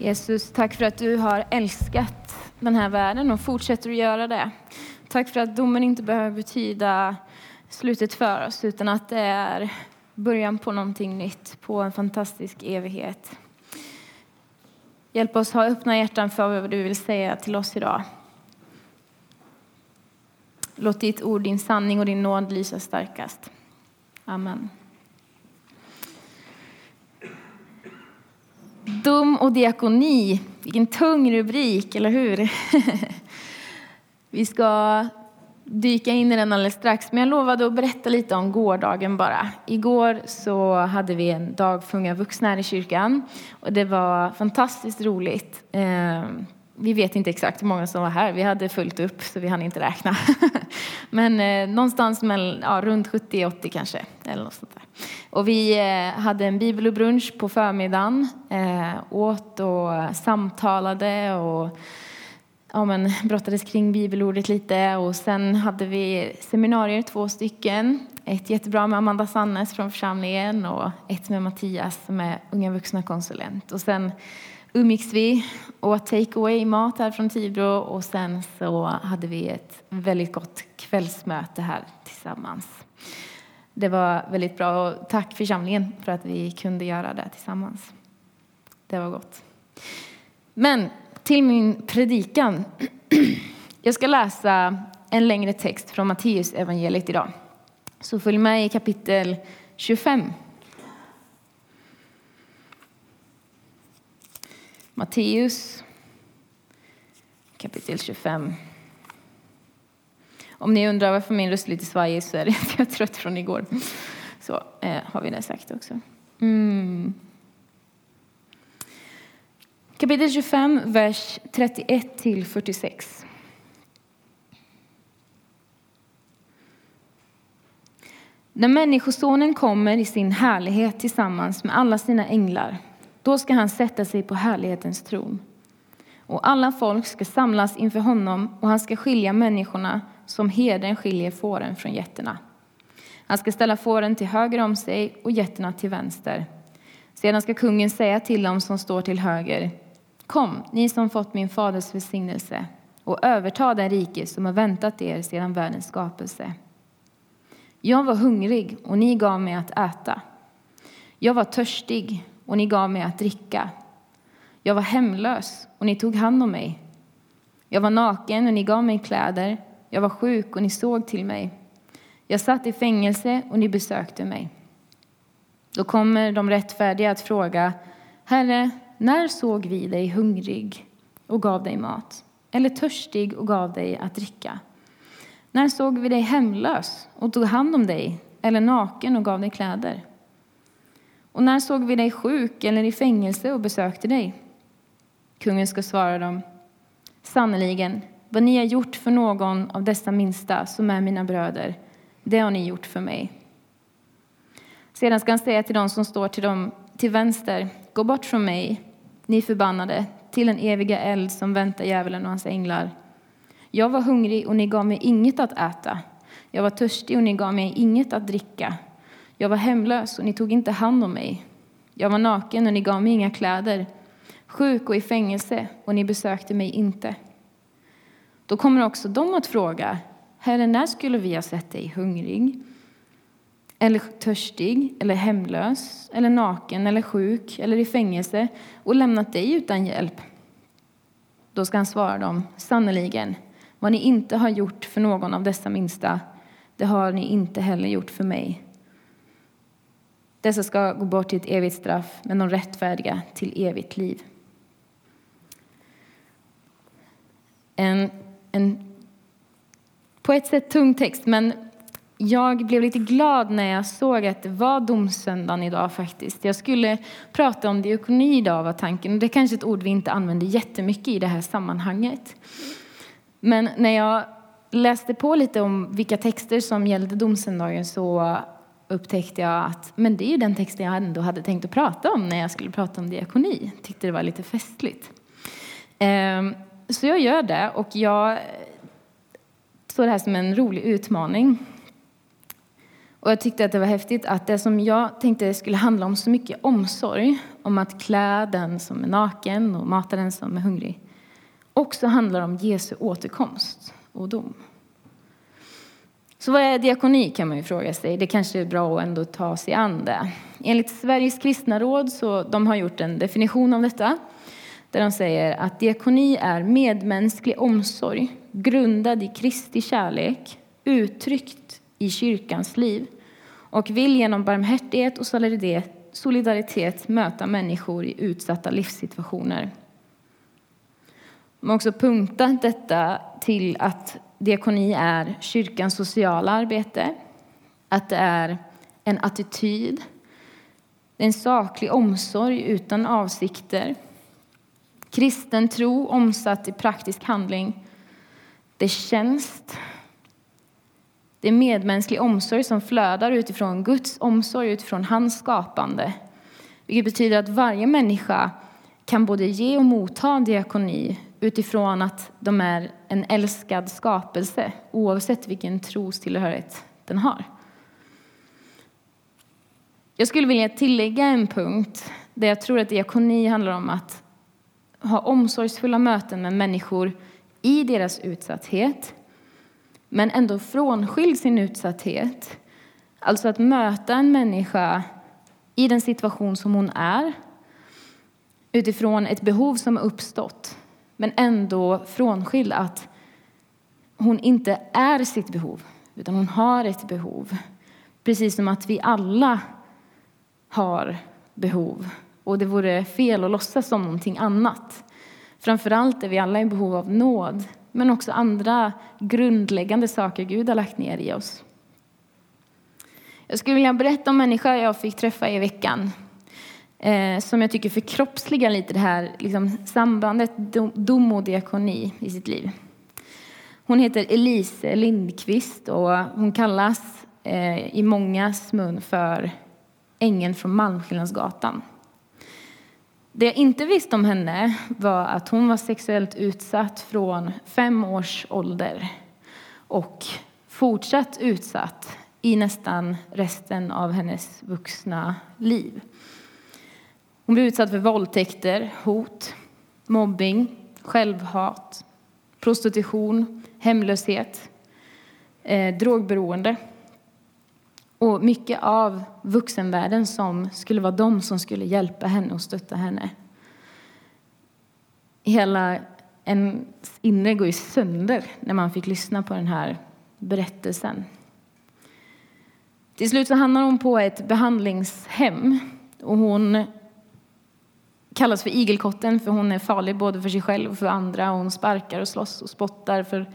Jesus, tack för att du har älskat den här världen och fortsätter att göra det. Tack för att domen inte behöver betyda slutet för oss utan att det är början på någonting nytt, på en fantastisk evighet. Hjälp oss ha öppna hjärtan för vad du vill säga till oss idag. Låt ditt ord, din sanning och din nåd lysa starkast. Amen. Dom och diakoni, vilken tung rubrik, eller hur? Vi ska dyka in i den alldeles strax, men jag lovade att berätta lite om gårdagen bara. Igår så hade vi en dag för unga vuxna här i kyrkan och det var fantastiskt roligt. Ehm, vi vet inte exakt hur många som var här. Vi hade fullt upp så vi hann inte räkna. Men eh, någonstans mellan, ja, runt 70-80 kanske. Eller något sånt där. Och vi eh, hade en bibel och brunch på förmiddagen. Eh, åt och samtalade och ja, men, brottades kring bibelordet lite. Och sen hade vi seminarier, två stycken. Ett jättebra med Amanda Sannes från församlingen och ett med Mattias som är unga vuxna konsulent. Och sen umgicks vi, åt take away-mat här från Tibro och sen så hade vi ett väldigt gott kvällsmöte här tillsammans. Det var väldigt bra och tack församlingen för att vi kunde göra det tillsammans. Det var gott. Men till min predikan. Jag ska läsa en längre text från Matteus evangeliet idag. Så följ med i kapitel 25. Matteus kapitel 25. Om ni undrar varför min röst är lite svajig så är det att jag är trött från igår. Så eh, har vi det sagt också. Mm. Kapitel 25, vers 31 till 46. När Människosonen kommer i sin härlighet tillsammans med alla sina änglar då ska han sätta sig på härlighetens tron. Och alla folk ska samlas inför honom och han ska skilja människorna som herden skiljer fåren från getterna. Han ska ställa fåren till höger om sig och getterna till vänster. Sedan ska kungen säga till dem som står till höger Kom, ni som fått min faders välsignelse och överta det rike som har väntat er sedan världens skapelse. Jag var hungrig och ni gav mig att äta. Jag var törstig och ni gav mig att dricka. Jag var hemlös och ni tog hand om mig. Jag var naken och ni gav mig kläder. Jag var sjuk och ni såg till mig. Jag satt i fängelse och ni besökte mig. Då kommer de rättfärdiga att fråga, Herre, när såg vi dig hungrig och gav dig mat? Eller törstig och gav dig att dricka? När såg vi dig hemlös och tog hand om dig? Eller naken och gav dig kläder? Och när såg vi dig sjuk eller i fängelse och besökte dig? Kungen ska svara dem. Sannerligen, vad ni har gjort för någon av dessa minsta som är mina bröder, det har ni gjort för mig. Sedan ska han säga till dem som står till, dem, till vänster, gå bort från mig, ni förbannade, till den eviga eld som väntar djävulen och hans änglar. Jag var hungrig och ni gav mig inget att äta. Jag var törstig och ni gav mig inget att dricka. Jag var hemlös och ni tog inte hand om mig. Jag var naken och ni gav mig inga kläder, sjuk och i fängelse och ni besökte mig inte. Då kommer också de att fråga, Herre, när skulle vi ha sett dig hungrig, eller törstig, eller hemlös, eller naken, eller sjuk, eller i fängelse och lämnat dig utan hjälp? Då ska han svara dem, sannerligen, vad ni inte har gjort för någon av dessa minsta, det har ni inte heller gjort för mig. Dessa ska gå bort till ett evigt straff, men de rättfärdiga till evigt liv. En, en på ett sätt tung text, men jag blev lite glad när jag såg att det var domsöndagen idag faktiskt. Jag skulle prata om diakoni idag var tanken. Det är kanske ett ord vi inte använder jättemycket i det här sammanhanget. Men när jag läste på lite om vilka texter som gällde domsöndagen så upptäckte jag att men det är den texten jag ändå hade tänkt att prata om när jag skulle prata om diakoni. Tyckte det var lite festligt. Ehm, så jag gör det och jag eh, såg det här som en rolig utmaning. Och jag tyckte att det var häftigt att det som jag tänkte skulle handla om så mycket omsorg, om att klä den som är naken och mata den som är hungrig också handlar om Jesu återkomst och dom. Så vad är diakoni kan man ju fråga sig. Det kanske är bra att ändå ta sig an det. Enligt Sveriges kristna råd så de har gjort en definition av detta där de säger att diakoni är medmänsklig omsorg grundad i Kristi kärlek uttryckt i kyrkans liv och vill genom barmhärtighet och solidaritet möta människor i utsatta livssituationer. De har också punktat detta till att diakoni är kyrkans sociala arbete, att det är en attityd, en saklig omsorg utan avsikter, kristen tro omsatt i praktisk handling, det är tjänst, det är medmänsklig omsorg som flödar utifrån Guds omsorg, utifrån hans skapande. Vilket betyder att varje människa kan både ge och motta diakoni utifrån att de är en älskad skapelse oavsett vilken trostillhörighet den har. Jag skulle vilja tillägga en punkt där jag tror att diakoni handlar om att ha omsorgsfulla möten med människor i deras utsatthet men ändå frånskild sin utsatthet. Alltså att möta en människa i den situation som hon är utifrån ett behov som har uppstått men ändå frånskild att hon inte är sitt behov, utan hon har ett behov. Precis som att vi alla har behov. Och det vore fel att låtsas som någonting annat. Framförallt är vi alla i behov av nåd, men också andra grundläggande saker Gud har lagt ner i oss. Jag skulle vilja berätta om en människa jag fick träffa i veckan eh, som jag tycker förkroppsligar lite det här liksom, sambandet dom och diakoni i sitt liv. Hon heter Elise Lindqvist och hon kallas eh, i mångas mun för ängeln från Malmskillnadsgatan. Det jag inte visste om henne var att hon var sexuellt utsatt från fem års ålder och fortsatt utsatt i nästan resten av hennes vuxna liv. Hon blev utsatt för våldtäkter, hot, mobbing, självhat, prostitution, hemlöshet, eh, drogberoende och mycket av vuxenvärlden som skulle vara de som skulle hjälpa henne och stötta henne. Hela ens inre går ju sönder när man fick lyssna på den här berättelsen. Till slut så hamnar hon på ett behandlingshem och hon kallas för igelkotten för hon är farlig både för sig själv och för andra. Och hon sparkar och slåss och spottar för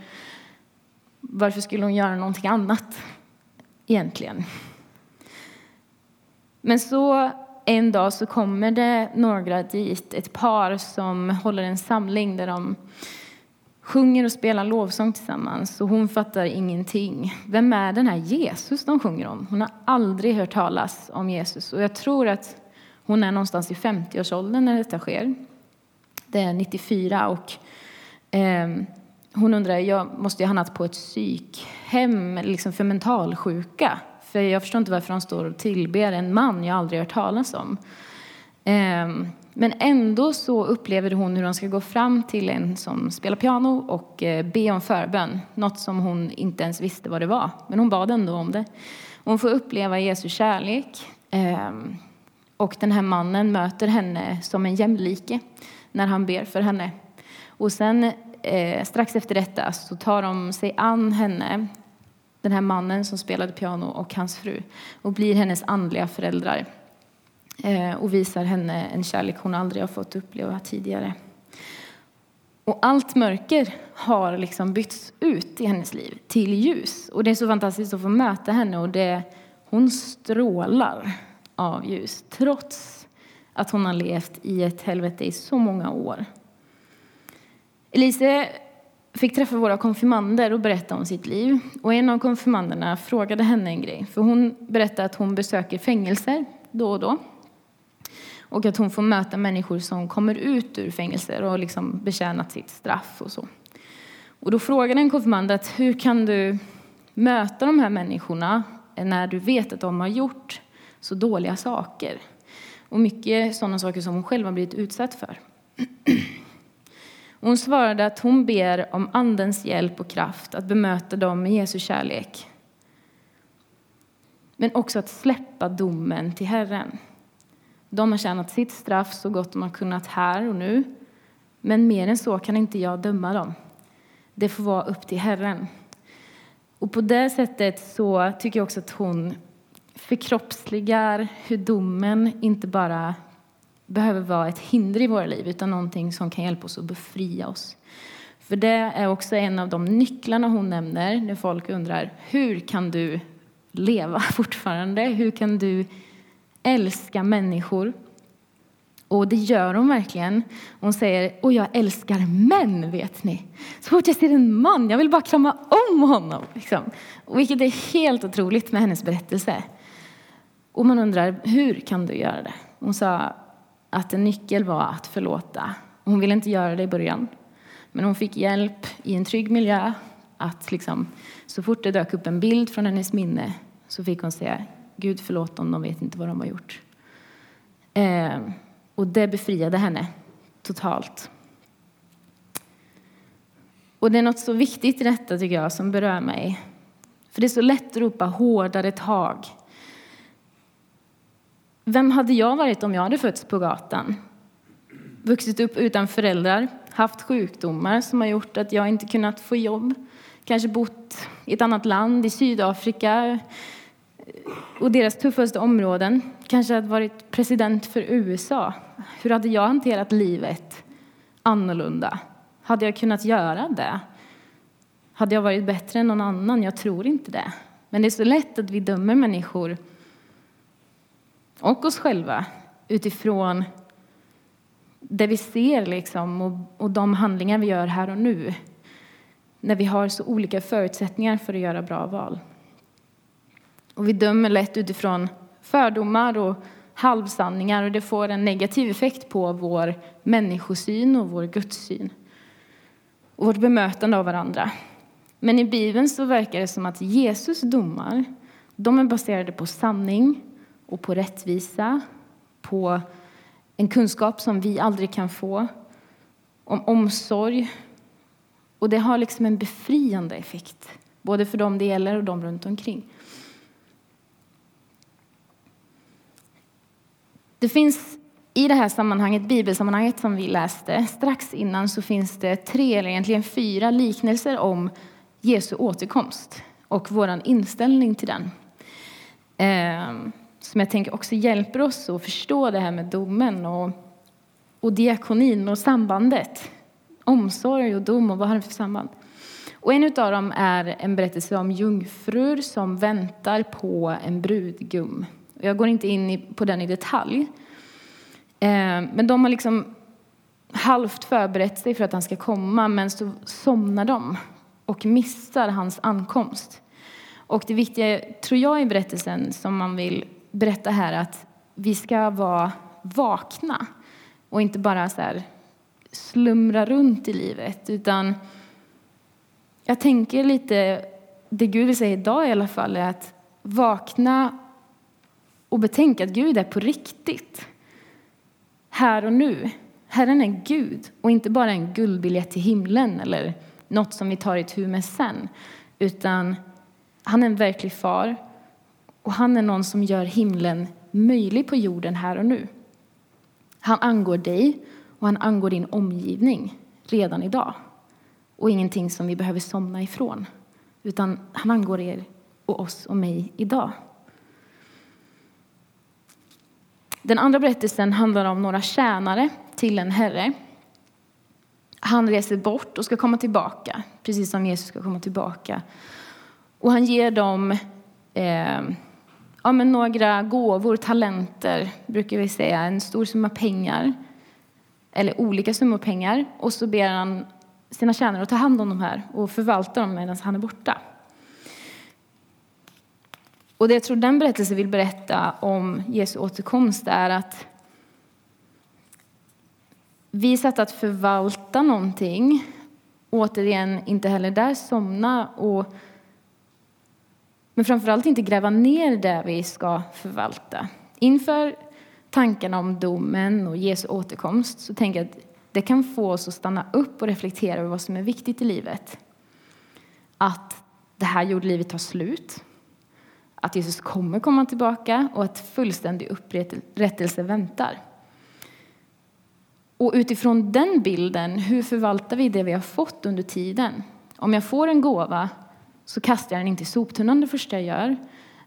varför skulle hon göra någonting annat egentligen? Men så en dag så kommer det några dit, ett par som håller en samling där de sjunger och spelar lovsång tillsammans och hon fattar ingenting. Vem är den här Jesus de sjunger om? Hon har aldrig hört talas om Jesus och jag tror att hon är någonstans i 50-årsåldern när detta sker. Det är 94 och eh, hon undrar, jag måste ju ha hamnat på ett psykhem liksom för mentalsjuka. För jag förstår inte varför hon står och tillber en man jag aldrig hört talas om. Eh, men ändå så upplever hon hur hon ska gå fram till en som spelar piano och eh, be om förbön. Något som hon inte ens visste vad det var, men hon bad ändå om det. Hon får uppleva Jesu kärlek. Ehm, och den här mannen möter henne som en jämlike när han ber för henne. Och sen eh, strax efter detta så tar de sig an henne, den här mannen som spelade piano och hans fru, och blir hennes andliga föräldrar. Eh, och visar henne en kärlek hon aldrig har fått uppleva tidigare. Och allt mörker har liksom bytts ut i hennes liv till ljus. Och det är så fantastiskt att få möta henne och det, hon strålar av ljus trots att hon har levt i ett helvete i så många år. Elise fick träffa våra konfirmander och berätta om sitt liv. Och en av konfirmanderna frågade henne en grej. För hon berättade att hon besöker fängelser då och då. Och att hon får möta människor som kommer ut ur fängelser och liksom betjänat sitt straff och så. Och då frågade en konfirmand att hur kan du möta de här människorna när du vet att de har gjort så dåliga saker. och mycket sådana saker som hon själv har blivit utsatt för. Hon svarade att hon ber om Andens hjälp och kraft att bemöta dem med Jesu kärlek. Men också att släppa domen till Herren. De har tjänat sitt straff så gott de har kunnat här och nu. Men mer än så kan inte jag döma dem. Det får vara upp till Herren. Och på det sättet så tycker jag också att hon förkroppsligar hur domen inte bara behöver vara ett hinder i våra liv utan någonting som kan hjälpa oss att befria oss. För det är också en av de nycklarna hon nämner när folk undrar hur kan du leva fortfarande? Hur kan du älska människor? Och det gör hon verkligen. Hon säger, och jag älskar män, vet ni. Så fort jag ser en man, jag vill bara krama om honom. Liksom. Vilket är helt otroligt med hennes berättelse. Och man undrar, hur kan du göra det? Hon sa att en nyckel var att förlåta. Hon ville inte göra det i början. Men hon fick hjälp i en trygg miljö att liksom, så fort det dök upp en bild från hennes minne så fick hon säga Gud förlåt dem, de vet inte vad de har gjort. Eh, och det befriade henne totalt. Och det är något så viktigt i detta tycker jag som berör mig. För det är så lätt att ropa hårdare tag. Vem hade jag varit om jag hade fötts på gatan? Vuxit upp utan föräldrar, haft sjukdomar som har gjort att jag inte kunnat få jobb. Kanske bott i ett annat land, i Sydafrika och deras tuffaste områden. Kanske hade varit president för USA. Hur hade jag hanterat livet annorlunda? Hade jag kunnat göra det? Hade jag varit bättre än någon annan? Jag tror inte det. Men det är så lätt att vi dömer människor och oss själva utifrån det vi ser liksom, och, och de handlingar vi gör här och nu när vi har så olika förutsättningar för att göra bra val. Och vi dömer lätt utifrån fördomar och halvsanningar och det får en negativ effekt på vår människosyn och vår gudssyn och vårt bemötande av varandra. Men i Bibeln så verkar det som att Jesus domar de är baserade på sanning och på rättvisa, på en kunskap som vi aldrig kan få, om omsorg. Och det har liksom en befriande effekt, både för dem det gäller och de runt omkring. Det finns i det här sammanhanget, bibelsammanhanget som vi läste, strax innan så finns det tre, eller egentligen fyra, liknelser om Jesu återkomst och vår inställning till den. Ehm, som jag tänker också hjälper oss att förstå det här med domen och, och diakonin och sambandet. Omsorg och dom och vad har det för samband? Och en av dem är en berättelse om jungfrur som väntar på en brudgum. Jag går inte in på den i detalj. Eh, men de har liksom halvt förberett sig för att han ska komma, men så somnar de och missar hans ankomst. Och det viktiga, tror jag, i berättelsen som man vill berätta här att vi ska vara vakna och inte bara så här slumra runt i livet. Utan jag tänker lite, det Gud vill säga idag i alla fall, är att vakna och betänka att Gud är på riktigt. Här och nu. Herren är Gud och inte bara en guldbiljett till himlen eller något som vi tar i tur med sen. Utan han är en verklig far och han är någon som gör himlen möjlig på jorden här och nu. Han angår dig och han angår din omgivning redan idag. Och ingenting som vi behöver somna ifrån. Utan han angår er och oss och mig idag. Den andra berättelsen handlar om några tjänare till en herre. Han reser bort och ska komma tillbaka, precis som Jesus ska komma tillbaka. Och han ger dem eh, ja, men några gåvor, talenter, brukar vi säga, en stor summa pengar, eller olika summor pengar. Och så ber han sina tjänare att ta hand om de här och förvalta dem medan han är borta. Och det jag tror den berättelsen vill berätta om Jesu återkomst är att vi är satta att förvalta någonting. Återigen, inte heller där somna och men framförallt inte gräva ner det vi ska förvalta. Inför tankarna om domen och Jesu återkomst så tänker jag att det kan få oss att stanna upp och reflektera över vad som är viktigt i livet. Att det här jordlivet tar slut, att Jesus kommer komma tillbaka och att fullständig upprättelse väntar. Och utifrån den bilden, hur förvaltar vi det vi har fått under tiden? Om jag får en gåva så kastar jag den inte i soptunnan det första jag gör.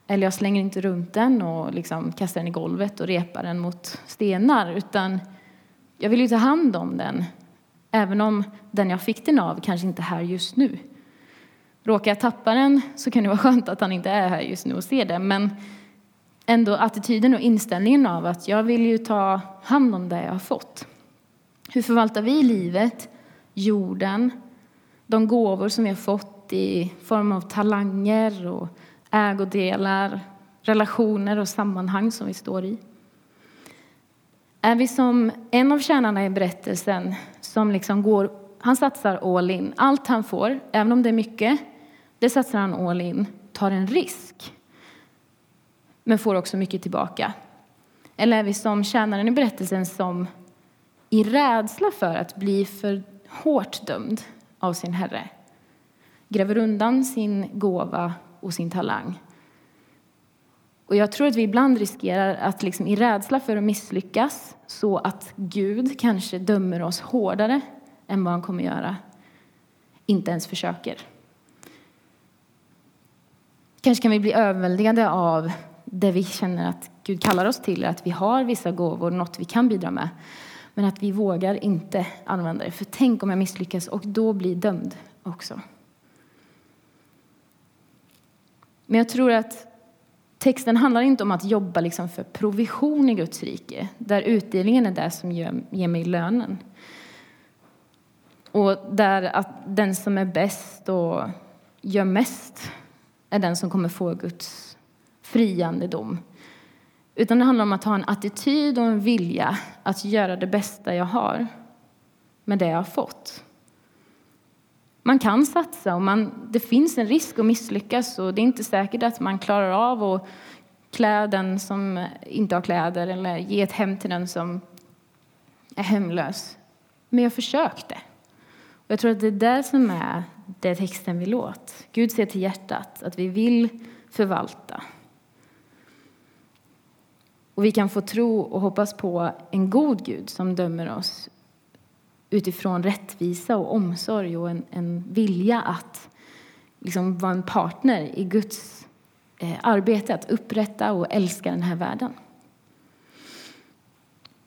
Eller jag slänger inte runt den och liksom kastar den i golvet och repar den mot stenar. Utan jag vill ju ta hand om den, även om den jag fick den av kanske inte är här just nu. Råkar jag tappa den så kan det vara skönt att han inte är här just nu och ser det. Men ändå attityden och inställningen av att jag vill ju ta hand om det jag har fått. Hur förvaltar vi livet, jorden, de gåvor som vi har fått i form av talanger och ägodelar, relationer och sammanhang som vi står i? Är vi som en av tjänarna i berättelsen som liksom går, han satsar all in. Allt han får, även om det är mycket, det satsar han all in, tar en risk, men får också mycket tillbaka. Eller är vi som tjänaren i berättelsen som i rädsla för att bli för hårt dömd av sin herre gräver undan sin gåva och sin talang. Och jag tror att vi ibland riskerar att liksom i rädsla för att misslyckas så att Gud kanske dömer oss hårdare än vad han kommer göra, inte ens försöker. Kanske kan vi bli överväldigade av det vi känner att Gud kallar oss till, att vi har vissa gåvor, något vi kan bidra med. Men att vi vågar inte använda det, för tänk om jag misslyckas och då blir dömd också. Men jag tror att texten handlar inte om att jobba liksom för provision i Guds rike, där utdelningen är det som ger mig lönen. Och där att den som är bäst och gör mest är den som kommer få Guds friande dom. Utan det handlar om att ha en attityd och en vilja att göra det bästa jag har med det jag har fått. Man kan satsa och man, det finns en risk att misslyckas och det är inte säkert att man klarar av att klä den som inte har kläder eller ge ett hem till den som är hemlös. Men jag försökte. Och jag tror att det är det som är det texten vill åt. Gud ser till hjärtat, att vi vill förvalta. Och vi kan få tro och hoppas på en god Gud som dömer oss utifrån rättvisa och omsorg och en, en vilja att liksom vara en partner i Guds eh, arbete att upprätta och älska den här världen.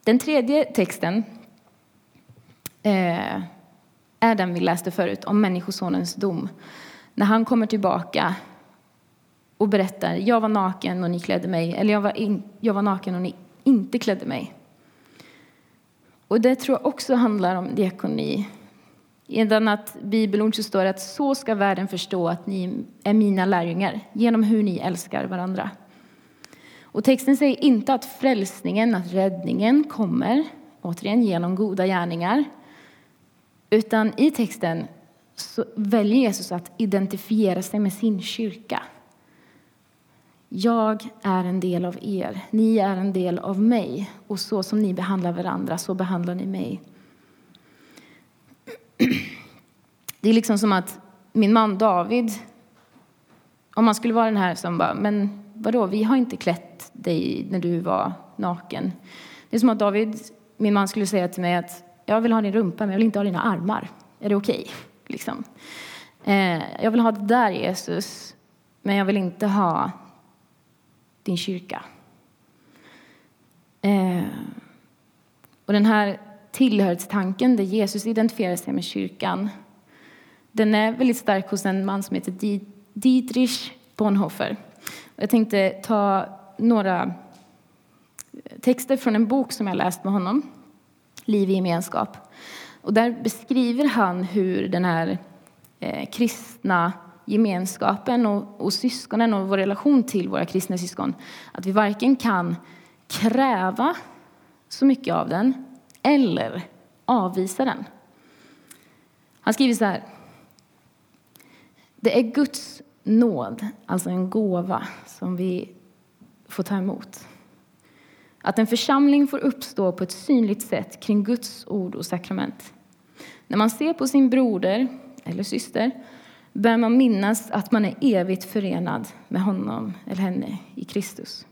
Den tredje texten eh, är den vi läste förut om Människosonens dom. När han kommer tillbaka och berättar jag var naken och ni klädde mig, eller jag var, in, jag var naken och ni inte klädde mig. Och det tror jag också handlar om diakoni. I ett annat bibelord så står det att så ska världen förstå att ni är mina lärjungar, genom hur ni älskar varandra. Och texten säger inte att frälsningen, att räddningen kommer, återigen genom goda gärningar. Utan i texten så väljer Jesus att identifiera sig med sin kyrka. Jag är en del av er, ni är en del av mig och så som ni behandlar varandra, så behandlar ni mig. Det är liksom som att min man David, om man skulle vara den här som bara, men vadå, vi har inte klätt dig när du var naken. Det är som att David, min man, skulle säga till mig att jag vill ha din rumpa, men jag vill inte ha dina armar. Är det okej? Okay? Liksom. Eh, jag vill ha det där, Jesus, men jag vill inte ha din kyrka. Eh, och den här tillhörighetstanken där Jesus identifierar sig med kyrkan den är väldigt stark hos en man som heter Dietrich Bonhoeffer. Jag tänkte ta några texter från en bok som jag läst med honom, Liv i gemenskap. Och där beskriver han hur den här eh, kristna gemenskapen och, och syskonen och vår relation till våra kristna syskon. Att vi varken kan kräva så mycket av den eller avvisa den. Han skriver så här. Det är Guds nåd, alltså en gåva, som vi får ta emot. Att en församling får uppstå på ett synligt sätt kring Guds ord och sakrament. När man ser på sin broder eller syster bör man minnas att man är evigt förenad med honom eller henne i Kristus.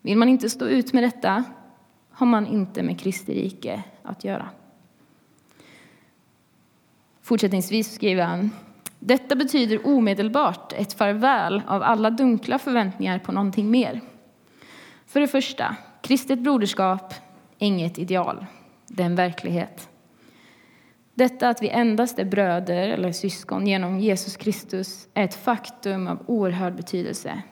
Vill man inte stå ut med detta har man inte med Kristi rike att göra. Fortsättningsvis skriver han detta betyder omedelbart ett farväl av alla dunkla förväntningar på någonting mer. För det första, kristet broderskap är inget ideal, det är en verklighet. Detta att vi endast är bröder eller syskon genom Jesus Kristus är ett faktum av oerhörd betydelse.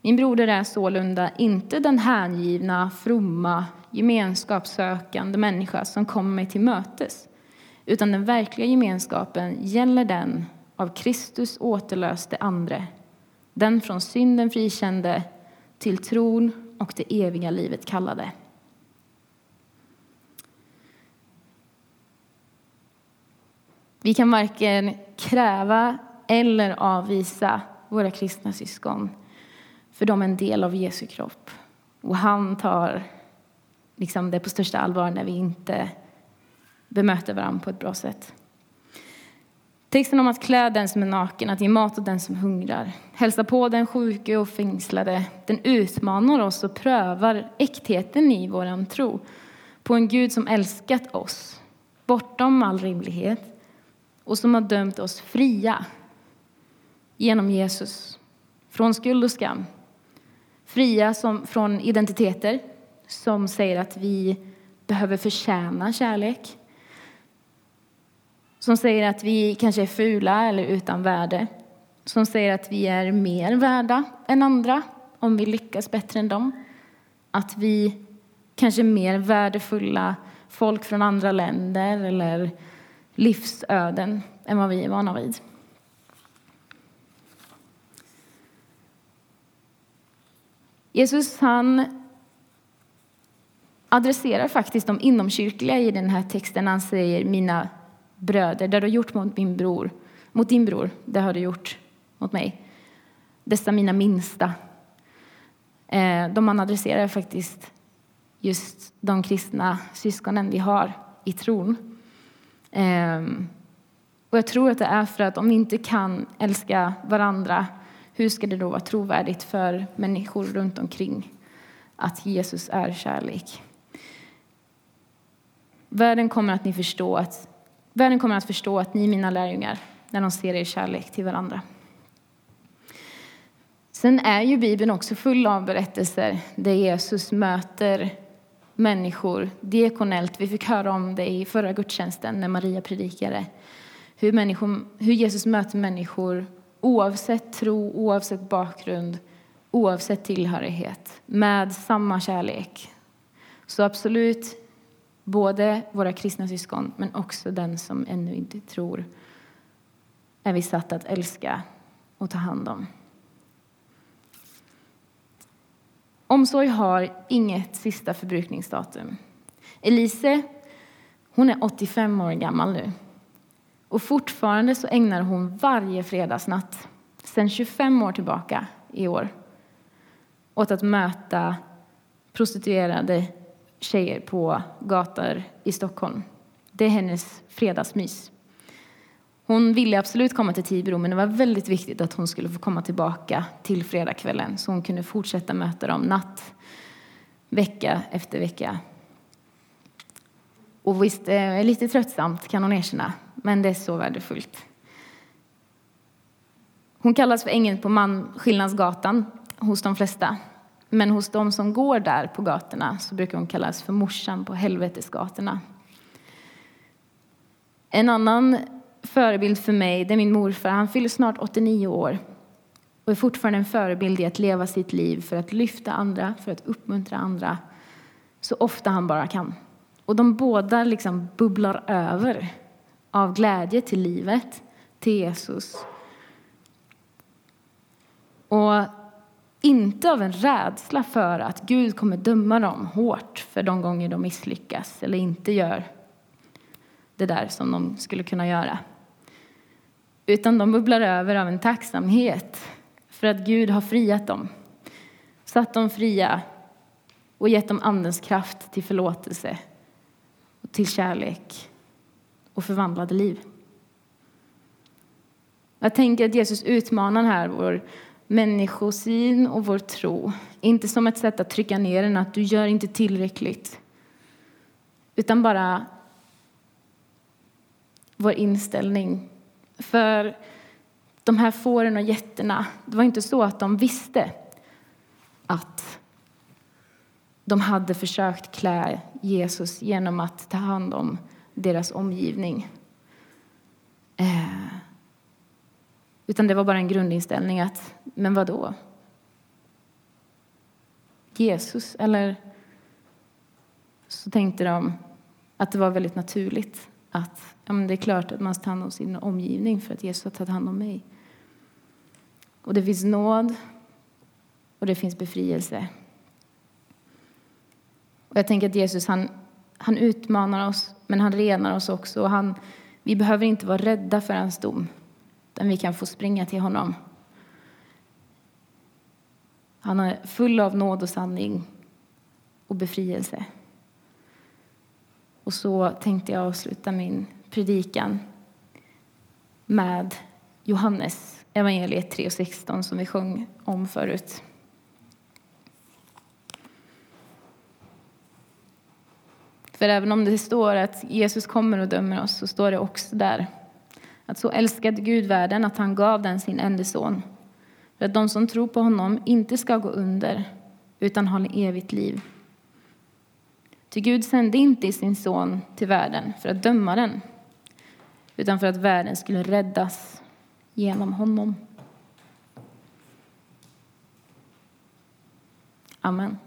Min broder är sålunda inte den hängivna, fromma, gemenskapssökande människa som kommer mig till mötes utan den verkliga gemenskapen gäller den av Kristus återlöste andre, den från synden frikände, till tron och det eviga livet kallade. Vi kan varken kräva eller avvisa våra kristna syskon, för de är en del av Jesu kropp. Och han tar liksom det på största allvar när vi inte bemöter varandra på ett bra sätt. Texten om att klä den som är naken, att ge mat åt den som hungrar, hälsa på den sjuke och fängslade, den utmanar oss och prövar äktheten i vår tro på en Gud som älskat oss bortom all rimlighet och som har dömt oss fria genom Jesus från skuld och skam. Fria som, från identiteter som säger att vi behöver förtjäna kärlek som säger att vi kanske är fula eller utan värde. Som säger att vi är mer värda än andra om vi lyckas bättre än dem. Att vi kanske är mer värdefulla folk från andra länder eller livsöden än vad vi är vana vid. Jesus han adresserar faktiskt de inomkyrkliga i den här texten. Han säger mina bröder, det du har gjort mot min bror, mot din bror, det har du gjort mot mig. Dessa mina minsta. Eh, de han adresserar faktiskt just de kristna syskonen vi har i tron. Ehm, och jag tror att det är för att om vi inte kan älska varandra, hur ska det då vara trovärdigt för människor runt omkring att Jesus är kärlek? Världen kommer att ni förstå att Världen kommer att förstå att ni är mina lärjungar när de ser er kärlek till varandra. Sen är ju Bibeln också full av berättelser där Jesus möter människor diakonellt. Vi fick höra om det i förra gudstjänsten när Maria predikade. Hur, människor, hur Jesus möter människor oavsett tro, oavsett bakgrund, oavsett tillhörighet med samma kärlek. Så absolut, Både våra kristna syskon, men också den som ännu inte tror är vi satta att älska och ta hand om. Omsorg har inget sista förbrukningsdatum. Elise hon är 85 år gammal nu. Och fortfarande så ägnar hon varje fredagsnatt, sedan 25 år tillbaka i år, åt att möta prostituerade tjejer på gator i Stockholm. Det är hennes fredagsmys. Hon ville absolut komma till Tibro, men det var väldigt viktigt att hon skulle få komma tillbaka till fredagskvällen så hon kunde fortsätta möta dem natt, vecka efter vecka. Och visst, eh, det är lite tröttsamt kan hon erkänna, men det är så värdefullt. Hon kallas för ängeln på Manskillnadsgatan hos de flesta. Men hos de som går där på gatorna så brukar hon kallas för morsan på helvetesgatorna. En annan förebild för mig det är min morfar. Han fyller snart 89 år och är fortfarande en förebild i att leva sitt liv för att lyfta andra, för att uppmuntra andra så ofta han bara kan. Och de båda liksom bubblar över av glädje till livet, till Jesus. Och inte av en rädsla för att Gud kommer döma dem hårt för de gånger de misslyckas eller inte gör det där som de skulle kunna göra. Utan de bubblar över av en tacksamhet för att Gud har friat dem. Satt dem fria och gett dem Andens kraft till förlåtelse och till kärlek och förvandlade liv. Jag tänker att Jesus utmanar här vår människosyn och vår tro. Inte som ett sätt att trycka ner den, att du gör inte tillräckligt. Utan bara vår inställning. För de här fåren och getterna, det var inte så att de visste att de hade försökt klä Jesus genom att ta hand om deras omgivning. Eh, utan det var bara en grundinställning att, men vad då? Jesus? Eller så tänkte de att det var väldigt naturligt att ja, men det är klart att man ska ta hand om sin omgivning för att Jesus har tagit hand om mig. Och det finns nåd och det finns befrielse. Och jag tänker att Jesus han, han utmanar oss, men han renar oss också. Och han, vi behöver inte vara rädda för hans dom, utan vi kan få springa till honom. Han är full av nåd och sanning och befrielse. Och så tänkte jag avsluta min predikan med Johannes evangeliet 3.16 som vi sjöng om förut. För även om det står att Jesus kommer och dömer oss så står det också där att så älskade Gud världen att han gav den sin enda son för att de som tror på honom inte ska gå under utan ha evigt liv. Ty Gud sände inte sin son till världen för att döma den utan för att världen skulle räddas genom honom. Amen.